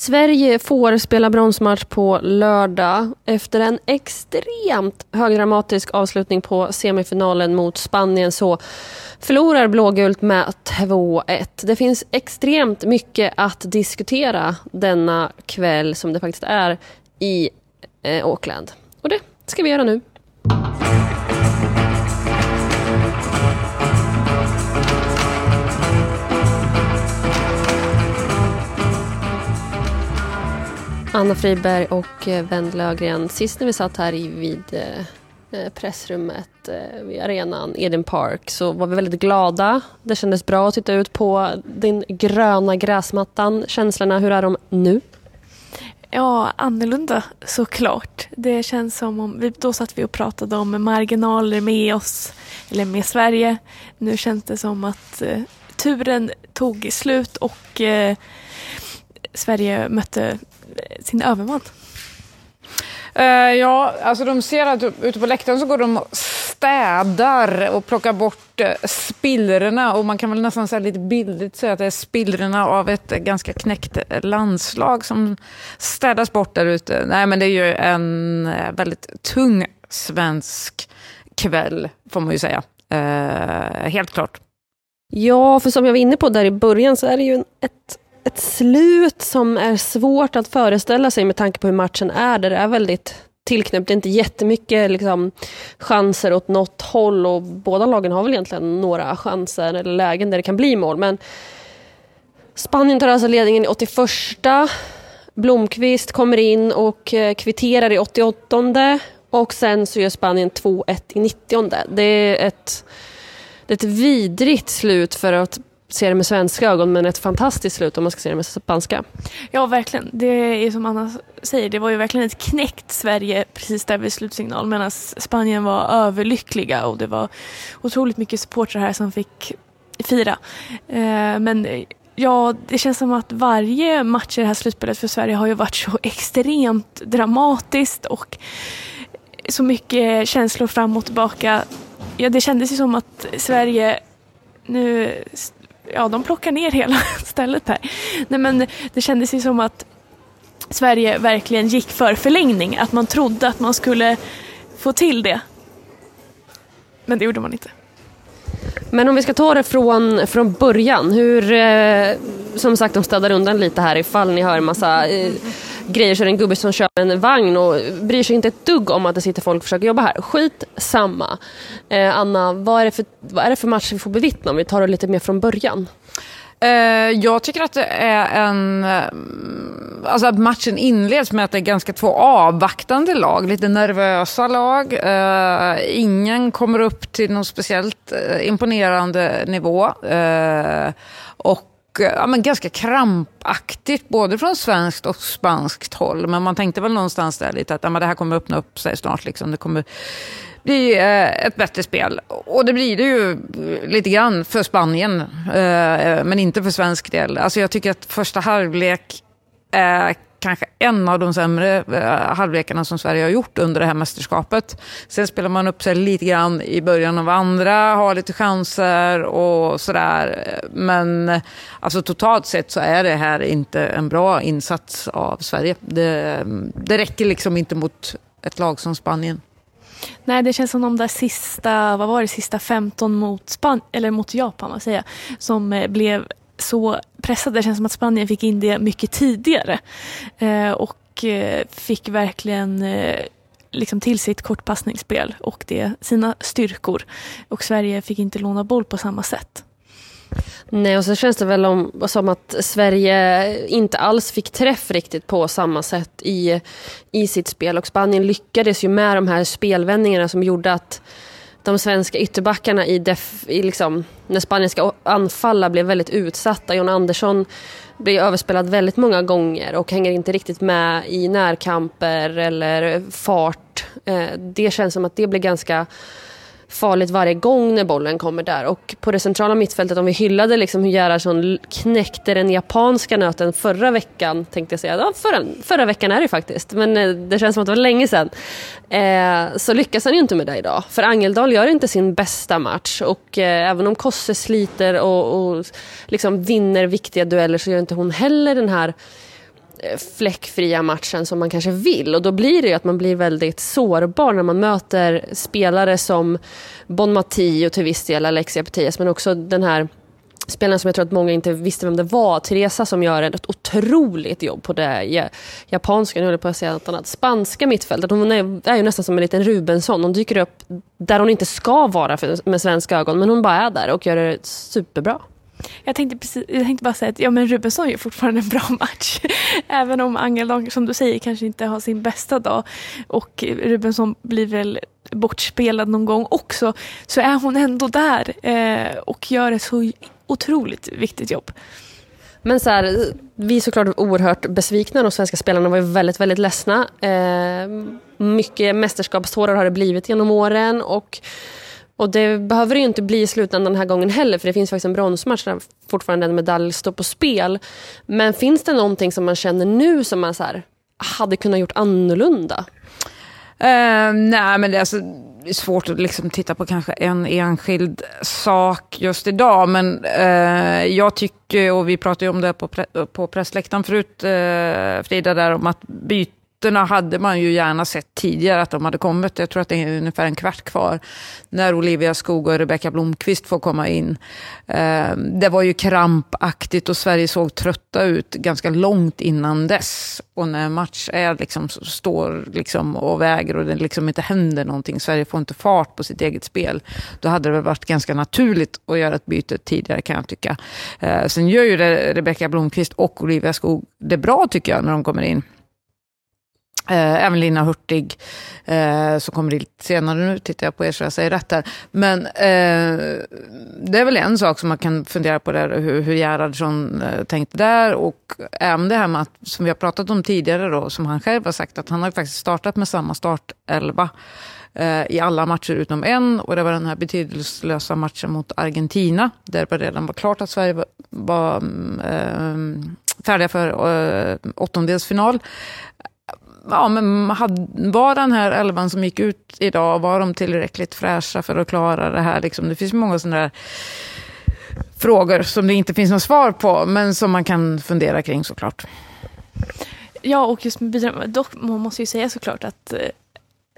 Sverige får spela bronsmatch på lördag efter en extremt högdramatisk avslutning på semifinalen mot Spanien så förlorar blågult med 2-1. Det finns extremt mycket att diskutera denna kväll som det faktiskt är i eh, Auckland. Och det ska vi göra nu. Anna Friberg och eh, Wendela Ögren, Lögren. Sist när vi satt här vid eh, eh, pressrummet vid arenan Eden Park så var vi väldigt glada. Det kändes bra att titta ut på den gröna gräsmattan. Känslorna, hur är de nu? Ja, annorlunda såklart. Det känns som om, vi, då satt vi och pratade om marginaler med oss, eller med Sverige. Nu känns det som att eh, turen tog slut och eh, Sverige mötte sin överman? Uh, ja, alltså de ser att ute på läktaren så går de och städar och plockar bort uh, spillrorna och man kan väl nästan säga lite bildligt säga att det är spillrorna av ett uh, ganska knäckt landslag som städas bort där ute. Nej, men det är ju en uh, väldigt tung svensk kväll, får man ju säga. helt klart. Ja, för som jag var inne på där i början så är det ju en, ett ett slut som är svårt att föreställa sig med tanke på hur matchen är. Där det är väldigt tillknäppt. Det är inte jättemycket liksom, chanser åt något håll och båda lagen har väl egentligen några chanser eller lägen där det kan bli mål. Men Spanien tar alltså ledningen i 81. Blomqvist kommer in och eh, kvitterar i 88 och sen så gör Spanien 2-1 i 90. Det är ett, det är ett vidrigt slut för att se det med svenska ögon men ett fantastiskt slut om man ska se det med spanska. Ja verkligen. Det är som Anna säger, det var ju verkligen ett knäckt Sverige precis där vid slutsignal medan Spanien var överlyckliga och det var otroligt mycket supportrar här som fick fira. Eh, men Ja, det känns som att varje match i det här slutspelet för Sverige har ju varit så extremt dramatiskt och så mycket känslor fram och tillbaka. Ja, det kändes ju som att Sverige nu ja, de plockar ner hela stället här. Nej, men det kändes ju som att Sverige verkligen gick för förlängning. Att man trodde att man skulle få till det. Men det gjorde man inte. Men om vi ska ta det från, från början. Hur, eh, som sagt, de städar undan lite här ifall ni hör en massa eh, grejer så är det en gubbe som kör en vagn och bryr sig inte ett dugg om att det sitter folk och försöker jobba här. Skit samma. Eh, Anna, vad är, det för, vad är det för match vi får bevittna om vi tar det lite mer från början? Eh, jag tycker att det är en... Eh, alltså att matchen inleds med att det är ganska två avvaktande lag, lite nervösa lag. Eh, ingen kommer upp till någon speciellt eh, imponerande nivå. Och Eh, ja, men ganska krampaktigt, både från svenskt och spanskt håll. Men man tänkte väl någonstans där lite att ja, men det här kommer öppna upp sig snart. Liksom. Det kommer bli eh, ett bättre spel. Och det blir det ju lite grann för Spanien, eh, men inte för svensk del. Alltså jag tycker att första halvlek eh, kanske en av de sämre eh, halvlekarna som Sverige har gjort under det här mästerskapet. Sen spelar man upp sig lite grann i början av andra, har lite chanser och sådär. Men eh, alltså, totalt sett så är det här inte en bra insats av Sverige. Det, det räcker liksom inte mot ett lag som Spanien. Nej, det känns som de där sista, vad var det, sista 15 mot, Span eller mot Japan, vad säger som eh, blev så pressade. Det känns som att Spanien fick in det mycket tidigare. Eh, och eh, fick verkligen eh, liksom till sitt kortpassningsspel och det, sina styrkor. Och Sverige fick inte låna boll på samma sätt. Nej, och så känns det väl om, som att Sverige inte alls fick träff riktigt på samma sätt i, i sitt spel. Och Spanien lyckades ju med de här spelvändningarna som gjorde att de svenska ytterbackarna i, def, i liksom, när Spanien ska anfalla blev väldigt utsatta. John Andersson blir överspelad väldigt många gånger och hänger inte riktigt med i närkamper eller fart. Eh, det känns som att det blir ganska farligt varje gång när bollen kommer där. Och på det centrala mittfältet, om vi hyllade liksom hur Gerhardsson knäckte den japanska nöten förra veckan, tänkte jag säga. Ja, förra, förra veckan är det faktiskt, men eh, det känns som att det var länge sedan. Eh, så lyckas han ju inte med det idag. För Angeldal gör inte sin bästa match och eh, även om Kosse sliter och, och liksom vinner viktiga dueller så gör inte hon heller den här Eh, fläckfria matchen som man kanske vill. Och då blir det ju att man blir väldigt sårbar när man möter spelare som Bon Mati och till viss del Alexia Petias, men också den här spelaren som jag tror att många inte visste vem det var, Teresa som gör ett otroligt jobb på det japanska, nu håller jag på att säga något annat, spanska mittfältet. Hon är, är ju nästan som en liten Rubensson. Hon dyker upp där hon inte ska vara för, med svenska ögon, men hon bara är där och gör det superbra. Jag tänkte, precis, jag tänkte bara säga att ja, men Rubensson gör fortfarande en bra match. Även om Angel, som du säger, kanske inte har sin bästa dag och Rubensson blir väl bortspelad någon gång också, så är hon ändå där eh, och gör ett så otroligt viktigt jobb. Men så här, vi är såklart oerhört besvikna. De svenska spelarna var ju väldigt, väldigt ledsna. Eh, mycket mästerskapstårar har det blivit genom åren. Och, och det behöver ju inte bli i slutändan den här gången heller. För det finns faktiskt en bronsmatch där fortfarande en medalj står på spel. Men finns det någonting som man känner nu som man så här, hade kunnat gjort annorlunda? Uh, nej, men det är, alltså, det är svårt att liksom titta på kanske en enskild sak just idag. Men uh, jag tycker, och vi pratade ju om det på, pre på pressläktaren förut, uh, Frida, där om att byta bytena hade man ju gärna sett tidigare att de hade kommit. Jag tror att det är ungefär en kvart kvar när Olivia Skog och Rebecka Blomqvist får komma in. Eh, det var ju krampaktigt och Sverige såg trötta ut ganska långt innan dess. Och när match är liksom, står liksom och väger och det liksom inte händer någonting, Sverige får inte fart på sitt eget spel, då hade det väl varit ganska naturligt att göra ett byte tidigare kan jag tycka. Eh, sen gör ju Rebecka Blomqvist och Olivia Skog det bra tycker jag när de kommer in. Eh, även Lina Hurtig, eh, som kommer lite senare nu, tittar jag på er så jag säger rätt här. Men eh, det är väl en sak som man kan fundera på där, hur, hur Gerhardsson eh, tänkte där. Och även det här med att, som vi har pratat om tidigare då, som han själv har sagt, att han har faktiskt startat med samma startelva eh, i alla matcher utom en. Och det var den här betydelselösa matchen mot Argentina, där det redan var klart att Sverige var, var mm, eh, färdiga för eh, åttondelsfinal ja, men var den här elvan som gick ut idag, var de tillräckligt fräscha för att klara det här? Liksom, det finns många sådana där frågor som det inte finns något svar på, men som man kan fundera kring såklart. Ja, och just med bidrag, dock man måste ju säga såklart att eh,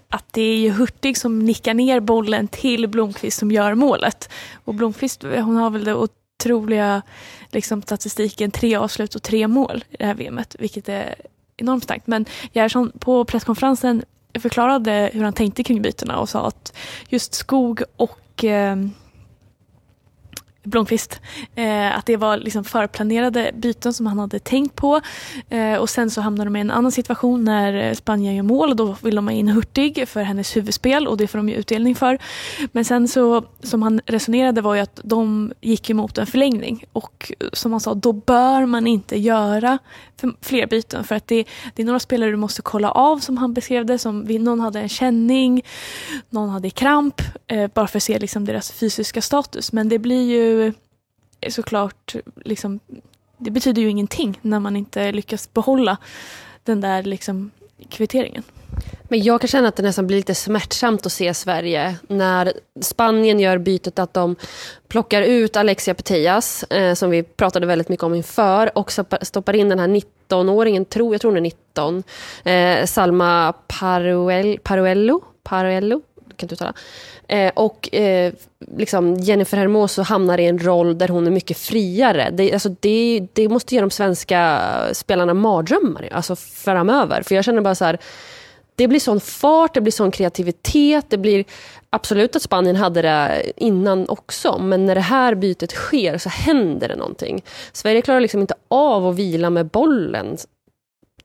att det är ju Hurtig som nickar ner bollen till Blomqvist som gör målet. Och Blomqvist hon har väl det otroliga liksom, statistiken tre avslut och tre mål i det här VMet, vilket är enormt starkt. Men Gerhardsson på presskonferensen förklarade hur han tänkte kring bytena och sa att just skog och eh, Blomqvist. Eh, att det var liksom förplanerade byten som han hade tänkt på. Eh, och sen så hamnade de i en annan situation när eh, Spanien gör mål och då vill de ha in Hurtig för hennes huvudspel och det får de ju utdelning för. Men sen så som han resonerade var ju att de gick emot en förlängning och eh, som han sa då bör man inte göra fler byten för att det, det är några spelare du måste kolla av som han beskrev det. Som, någon hade en känning, någon hade kramp eh, bara för att se liksom deras fysiska status. Men det blir ju såklart, liksom, det betyder ju ingenting när man inte lyckas behålla den där liksom, kvitteringen. Men jag kan känna att det nästan blir lite smärtsamt att se Sverige när Spanien gör bytet att de plockar ut Alexia Putellas, eh, som vi pratade väldigt mycket om inför, och stoppar in den här 19-åringen, tror, jag tror hon är 19, eh, Salma Paruel, Paruello, Paruello kan inte uttala. Eh, och eh, liksom Jennifer Hermoso hamnar i en roll där hon är mycket friare. Det, alltså det, det måste ge de svenska spelarna mardrömmar alltså framöver. För jag känner bara så här, det blir sån fart, det blir sån kreativitet, det blir absolut att Spanien hade det innan också, men när det här bytet sker så händer det någonting. Sverige klarar liksom inte av att vila med bollen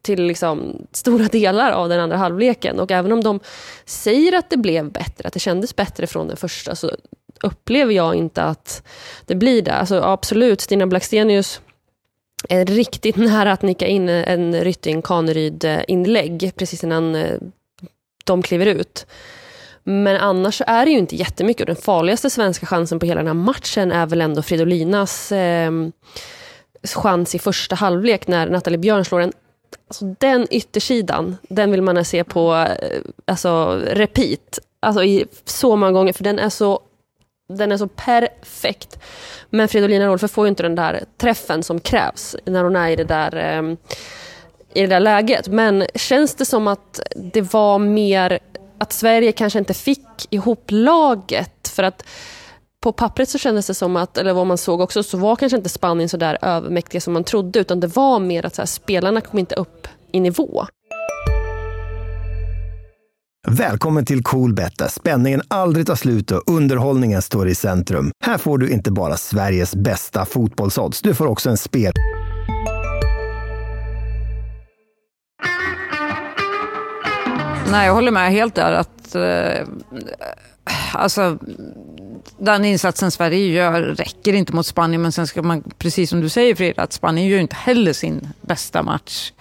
till liksom stora delar av den andra halvleken. Och även om de säger att det blev bättre, att det kändes bättre från den första, så upplever jag inte att det blir det. Alltså absolut, Stina Blackstenius är riktigt nära att nicka in en Rytting Kaneryd-inlägg eh, precis innan eh, de kliver ut. Men annars är det ju inte jättemycket. Och den farligaste svenska chansen på hela den här matchen är väl ändå Fridolinas eh, chans i första halvlek när Nathalie Björn slår en Alltså den yttersidan, den vill man se på eh, alltså, repeat. Alltså i så många gånger, för den är så, den är så perfekt. Men Fridolina Rolfö får ju inte den där träffen som krävs när hon är i det där eh, i det där läget. Men känns det som att det var mer att Sverige kanske inte fick ihop laget? För att på pappret så kändes det som att, eller vad man såg också, så var kanske inte Spanien så där övermäktiga som man trodde, utan det var mer att så här, spelarna kom inte upp i nivå. Välkommen till Coolbet där spänningen aldrig tar slut och underhållningen står i centrum. Här får du inte bara Sveriges bästa fotbollsodds, du får också en spel... Nej, jag håller med helt där. att eh, alltså, den insatsen Sverige gör räcker inte mot Spanien. Men sen ska man, precis som du säger Frida, att Spanien gör inte heller sin bästa match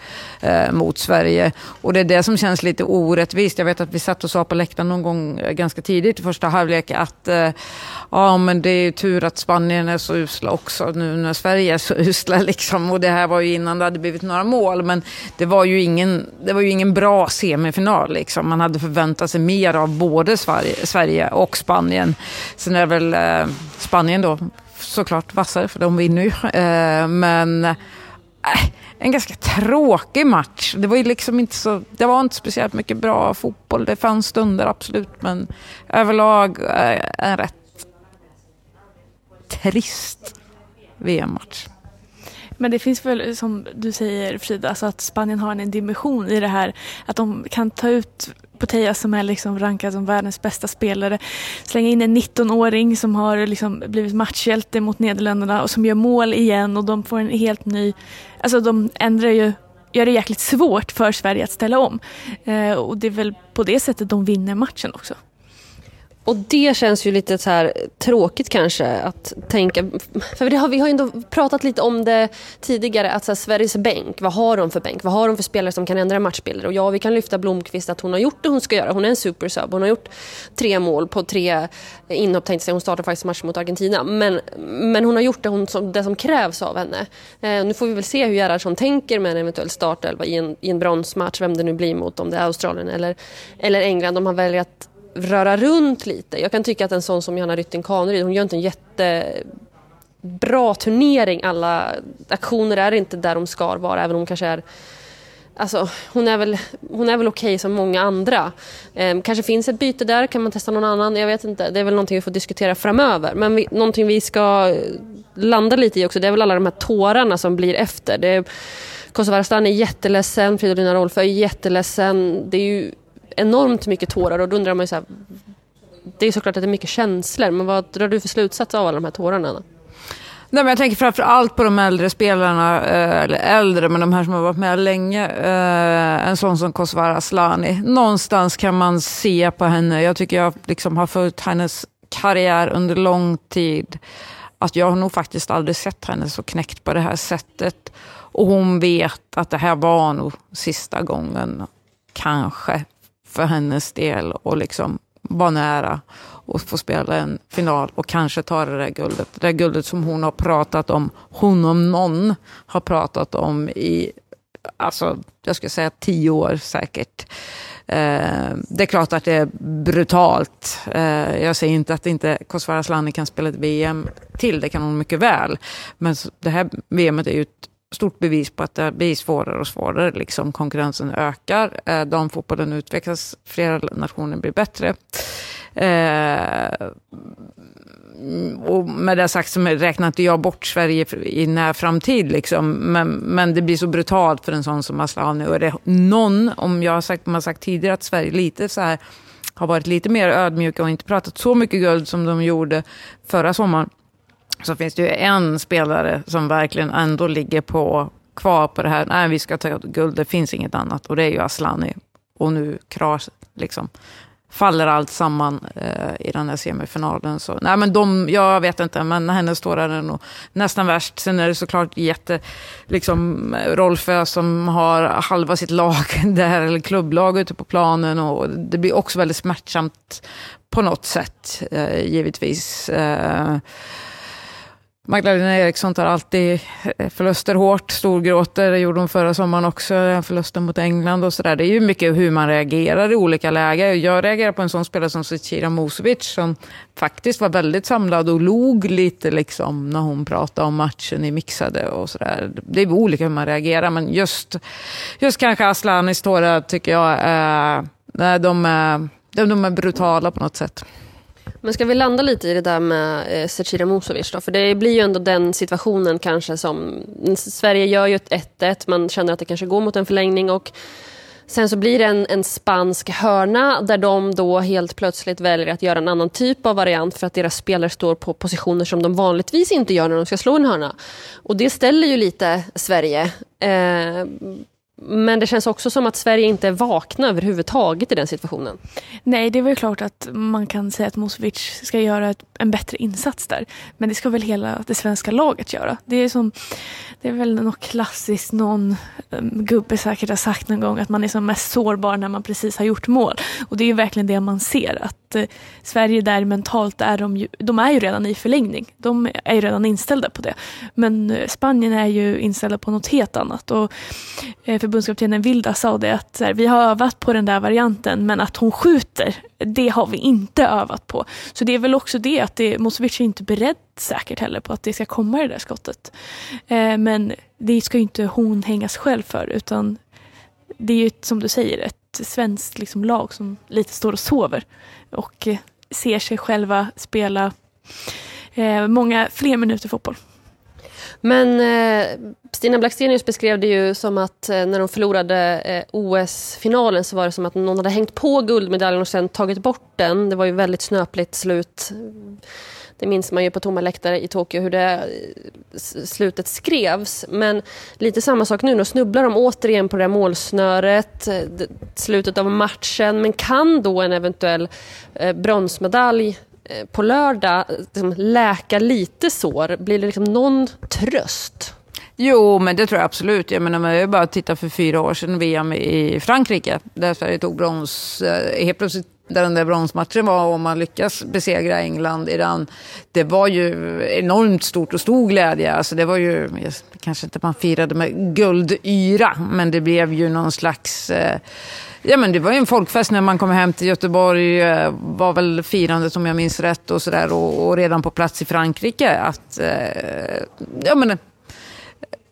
eh, mot Sverige. Och det är det som känns lite orättvist. Jag vet att vi satt och sa på läktaren någon gång eh, ganska tidigt i första halvlek att eh, ja, men det är tur att Spanien är så usla också nu när Sverige är så usla. Liksom. Och det här var ju innan det hade blivit några mål. Men det var ju ingen, det var ju ingen bra semifinal. Liksom. Man hade förväntat sig mer av både Sverige, Sverige och Spanien. Sen är väl eh, Spanien då såklart vassare, för de vinner ju. Eh, men eh, en ganska tråkig match. Det var ju liksom inte så, det var inte speciellt mycket bra fotboll. Det fanns stunder absolut, men överlag eh, en rätt trist VM-match. Men det finns väl som du säger Frida, alltså att Spanien har en dimension i det här. Att de kan ta ut Putellas som är liksom rankad som världens bästa spelare. Slänga in en 19-åring som har liksom blivit matchhjälte mot Nederländerna och som gör mål igen och de får en helt ny... Alltså de ändrar ju gör det jäkligt svårt för Sverige att ställa om. Eh, och det är väl på det sättet de vinner matchen också. Och det känns ju lite så här tråkigt kanske att tänka. För det har, vi har ändå pratat lite om det tidigare. Att så här, Sveriges bänk, vad har de för bänk? Vad har de för spelare som kan ändra matchbilder? Och ja, vi kan lyfta Blomqvist att hon har gjort det hon ska göra. Hon är en supersub. Hon har gjort tre mål på tre inhopp tänkte jag. Hon startade faktiskt matchen mot Argentina. Men, men hon har gjort det, hon, som, det som krävs av henne. Eh, nu får vi väl se hur Gerhardsson tänker med en eventuell startelva i en, i en bronsmatch. Vem det nu blir mot, om det är Australien eller, eller England. Om han väljer att röra runt lite. Jag kan tycka att en sån som Johanna Rytting Kaneryd, hon gör inte en jättebra turnering. Alla aktioner är inte där de ska vara, även om hon kanske är Alltså, hon är väl, hon är väl okej okay som många andra. Eh, kanske finns ett byte där, kan man testa någon annan? Jag vet inte. Det är väl någonting vi får diskutera framöver. Men vi, någonting vi ska eh, landa lite i också, det är väl alla de här tårarna som blir efter. Det Kosovare är jätteledsen, Fridolina Rolfö är jätteledsen. Det är ju enormt mycket tårar och då undrar man ju så här, det är såklart att det är mycket känslor, men vad drar du för slutsats av alla de här tårarna? Nej, men jag tänker framför allt på de äldre spelarna, eh, eller äldre, men de här som har varit med länge. Eh, en sån som Kosovare Asllani. Någonstans kan man se på henne, jag tycker jag liksom har följt hennes karriär under lång tid, att jag har nog faktiskt aldrig sett henne så knäckt på det här sättet. Och hon vet att det här var nog sista gången, kanske, för hennes del och liksom vara nära och få spela en final och kanske ta det där guldet. Det där guldet som hon har pratat om, hon om någon har pratat om i, alltså jag skulle säga tio år säkert. Eh, det är klart att det är brutalt. Eh, jag säger inte att inte Kosovare Asllani kan spela ett VM till, det kan hon mycket väl. Men det här VMet är ju ett stort bevis på att det blir svårare och svårare. Liksom konkurrensen ökar, eh, damfotbollen utvecklas, flera nationer blir bättre. Eh, och med det sagt så räknar inte jag bort Sverige i när framtid. Liksom. Men, men det blir så brutalt för en sån som Asllani. Och är det någon, om jag har sagt, man har sagt tidigare att Sverige lite så här, har varit lite mer ödmjuka och inte pratat så mycket guld som de gjorde förra sommaren så finns det ju en spelare som verkligen ändå ligger på, kvar på det här, nej vi ska ta guld, det finns inget annat. Och det är ju Aslani. Och nu kras, liksom, faller allt samman eh, i den här semifinalen. Så, nej men de, jag vet inte, men hennes tårar är nog nästan värst. Sen är det såklart jätte, liksom Rolfö som har halva sitt lag där, eller klubblag ute på planen. Och det blir också väldigt smärtsamt på något sätt, eh, givetvis. Eh, Magdalena Eriksson tar alltid eh, förluster hårt, storgråter, det gjorde hon förra sommaren också, förlusten mot England och sådär. Det är ju mycket hur man reagerar i olika lägen. Jag reagerar på en sån spelare som Zecira Musovic som faktiskt var väldigt samlad och log lite liksom när hon pratade om matchen i mixade och sådär. Det är olika hur man reagerar, men just, just kanske Aslanis tårar tycker jag, eh, de, är, de är brutala på något sätt. Men ska vi landa lite i det där med eh, Zecira Musovic då? För det blir ju ändå den situationen kanske som... Sverige gör ju ett 1-1, man känner att det kanske går mot en förlängning och sen så blir det en, en spansk hörna där de då helt plötsligt väljer att göra en annan typ av variant för att deras spelare står på positioner som de vanligtvis inte gör när de ska slå en hörna. Och det ställer ju lite Sverige. Eh, men det känns också som att Sverige inte är vakna överhuvudtaget i den situationen. Nej, det är väl klart att man kan säga att Musovic ska göra ett, en bättre insats där. Men det ska väl hela det svenska laget göra. Det är, som, det är väl något klassiskt, någon um, gubbe säkert har sagt någon gång att man är som mest sårbar när man precis har gjort mål. Och det är ju verkligen det man ser. Att uh, Sverige där mentalt är de ju, de är ju redan i förlängning. De är ju redan inställda på det. Men uh, Spanien är ju inställda på något helt annat. Och, uh, förbundskaptenen Vilda sa det att här, vi har övat på den där varianten men att hon skjuter, det har vi inte övat på. Så det är väl också det att det, Mosovic är inte beredd säkert heller på att det ska komma det där skottet. Eh, men det ska ju inte hon hängas själv för utan det är ju som du säger ett svenskt liksom, lag som lite står och sover och eh, ser sig själva spela eh, många fler minuter fotboll. Men eh, Stina Blackstenius beskrev det ju som att eh, när de förlorade eh, OS-finalen så var det som att någon hade hängt på guldmedaljen och sen tagit bort den. Det var ju väldigt snöpligt slut. Det minns man ju på tomma läktare i Tokyo hur det eh, slutet skrevs. Men lite samma sak nu, nu snubblar de återigen på det här målsnöret, eh, slutet av matchen. Men kan då en eventuell eh, bronsmedalj Eh, på lördag liksom, läka lite sår? Blir det liksom någon tröst? Jo, men det tror jag absolut. Jag menar, man bara titta för fyra år sedan, VM i Frankrike, där Sverige tog brons. Eh, helt plötsligt där den där bronsmatchen var och man lyckas besegra England i den. Det var ju enormt stort och stor glädje. Alltså det var ju, kanske inte man firade med guldyra, men det blev ju någon slags eh, Ja, men det var ju en folkfest när man kom hem till Göteborg. Eh, var väl firandet om jag minns rätt och sådär. Och, och, redan på plats i Frankrike. Att, eh, ja, men, eh,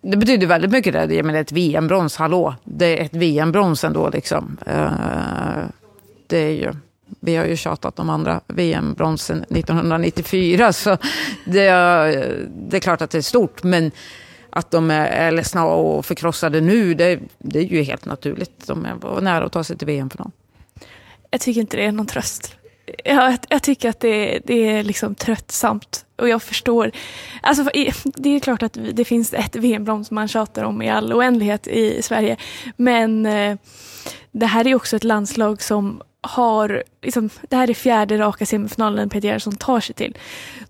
det betyder väldigt mycket. Det. Jag menar, ett VM-brons, hallå. Det är ett VM-brons ändå. Liksom. Eh, det är ju, vi har ju tjatat om andra VM-bronsen 1994. Så det, eh, det är klart att det är stort. Men att de är ledsna och förkrossade nu, det, det är ju helt naturligt. De var nära att ta sig till VM-final. Jag tycker inte det är någon tröst. Jag, jag tycker att det, det är liksom tröttsamt. Och jag förstår. Alltså, det är klart att det finns ett VM-brons man tjatar om i all oändlighet i Sverige. Men eh, det här är också ett landslag som har, liksom, det här är fjärde raka semifinalen Peter Gerhardsson tar sig till.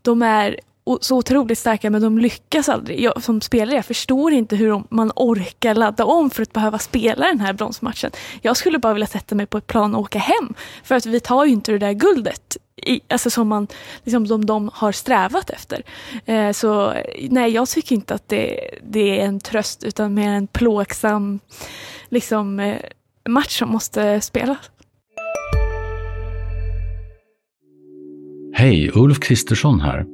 De är så otroligt starka men de lyckas aldrig. Jag, som spelare jag förstår inte hur de, man orkar ladda om för att behöva spela den här bronsmatchen. Jag skulle bara vilja sätta mig på ett plan och åka hem. För att vi tar ju inte det där guldet i, alltså som, man, liksom, som de har strävat efter. Eh, så nej, jag tycker inte att det, det är en tröst utan mer en plågsam liksom, eh, match som måste spelas. Hej, Ulf Kristersson här.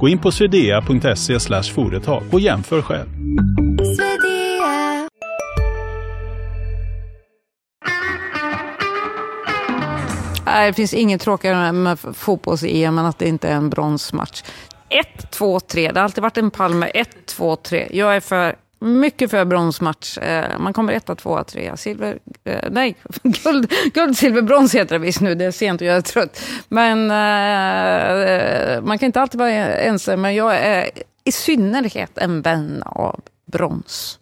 Gå in på swedea.se företag och jämför själv. det finns inget tråkigare med fotbolls-EM än att det inte är en bronsmatch. 1, 2, 3. Det har alltid varit en Palme. 1, 2, 3. Jag är för mycket för bronsmatch. Eh, man kommer etta, tvåa, trea, silver... Eh, nej, guld, guld, silver, brons heter det visst nu. Det är sent och jag är trött. Men eh, man kan inte alltid vara ense. Men jag är i synnerhet en vän av brons.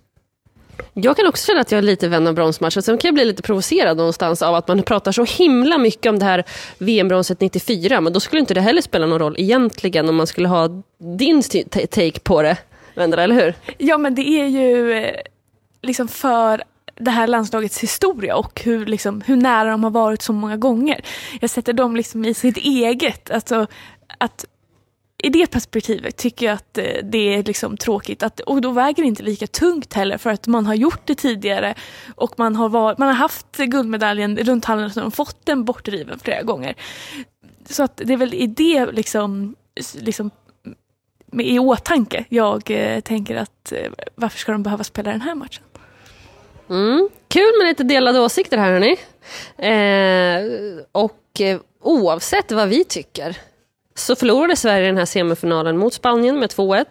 Jag kan också känna att jag är lite vän av bronsmatcher. Sen kan jag bli lite provocerad någonstans av att man pratar så himla mycket om det här VM-bronset 94. Men då skulle inte det heller spela någon roll egentligen om man skulle ha din take på det. Vendela, eller hur? Ja, men det är ju eh, liksom för det här landslagets historia och hur, liksom, hur nära de har varit så många gånger. Jag sätter dem liksom i sitt eget, alltså att i det perspektivet tycker jag att eh, det är liksom tråkigt. Att, och då väger det inte lika tungt heller för att man har gjort det tidigare och man har, var, man har haft guldmedaljen runt halsen och fått den bortriven flera gånger. Så att det är väl i det liksom, liksom i åtanke jag eh, tänker att eh, varför ska de behöva spela den här matchen? Mm. Kul med lite delade åsikter här hörni. Eh, och eh, oavsett vad vi tycker så förlorade Sverige den här semifinalen mot Spanien med 2-1.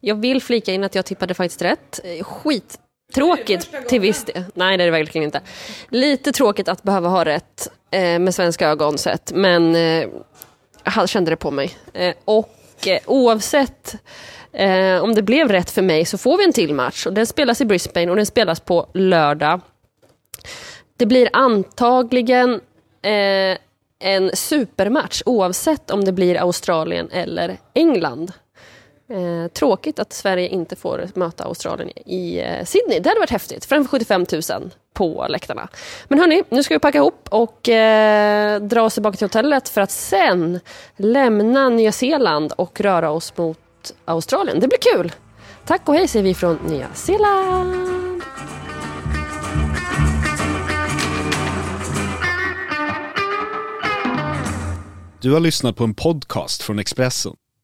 Jag vill flika in att jag tippade faktiskt rätt. Eh, Skittråkigt till viss del. Nej, det är det verkligen inte. Lite tråkigt att behöva ha rätt eh, med svenska ögon sett, men eh, jag kände det på mig. Eh, och eh, oavsett eh, om det blev rätt för mig så får vi en till match och den spelas i Brisbane och den spelas på lördag. Det blir antagligen eh, en supermatch oavsett om det blir Australien eller England. Eh, tråkigt att Sverige inte får möta Australien i eh, Sydney. Det hade varit häftigt. Framför 75 000 på läktarna. Men hörni, nu ska vi packa ihop och eh, dra oss tillbaka till hotellet för att sen lämna Nya Zeeland och röra oss mot Australien. Det blir kul! Tack och hej säger vi från Nya Zeeland! Du har lyssnat på en podcast från Expressen.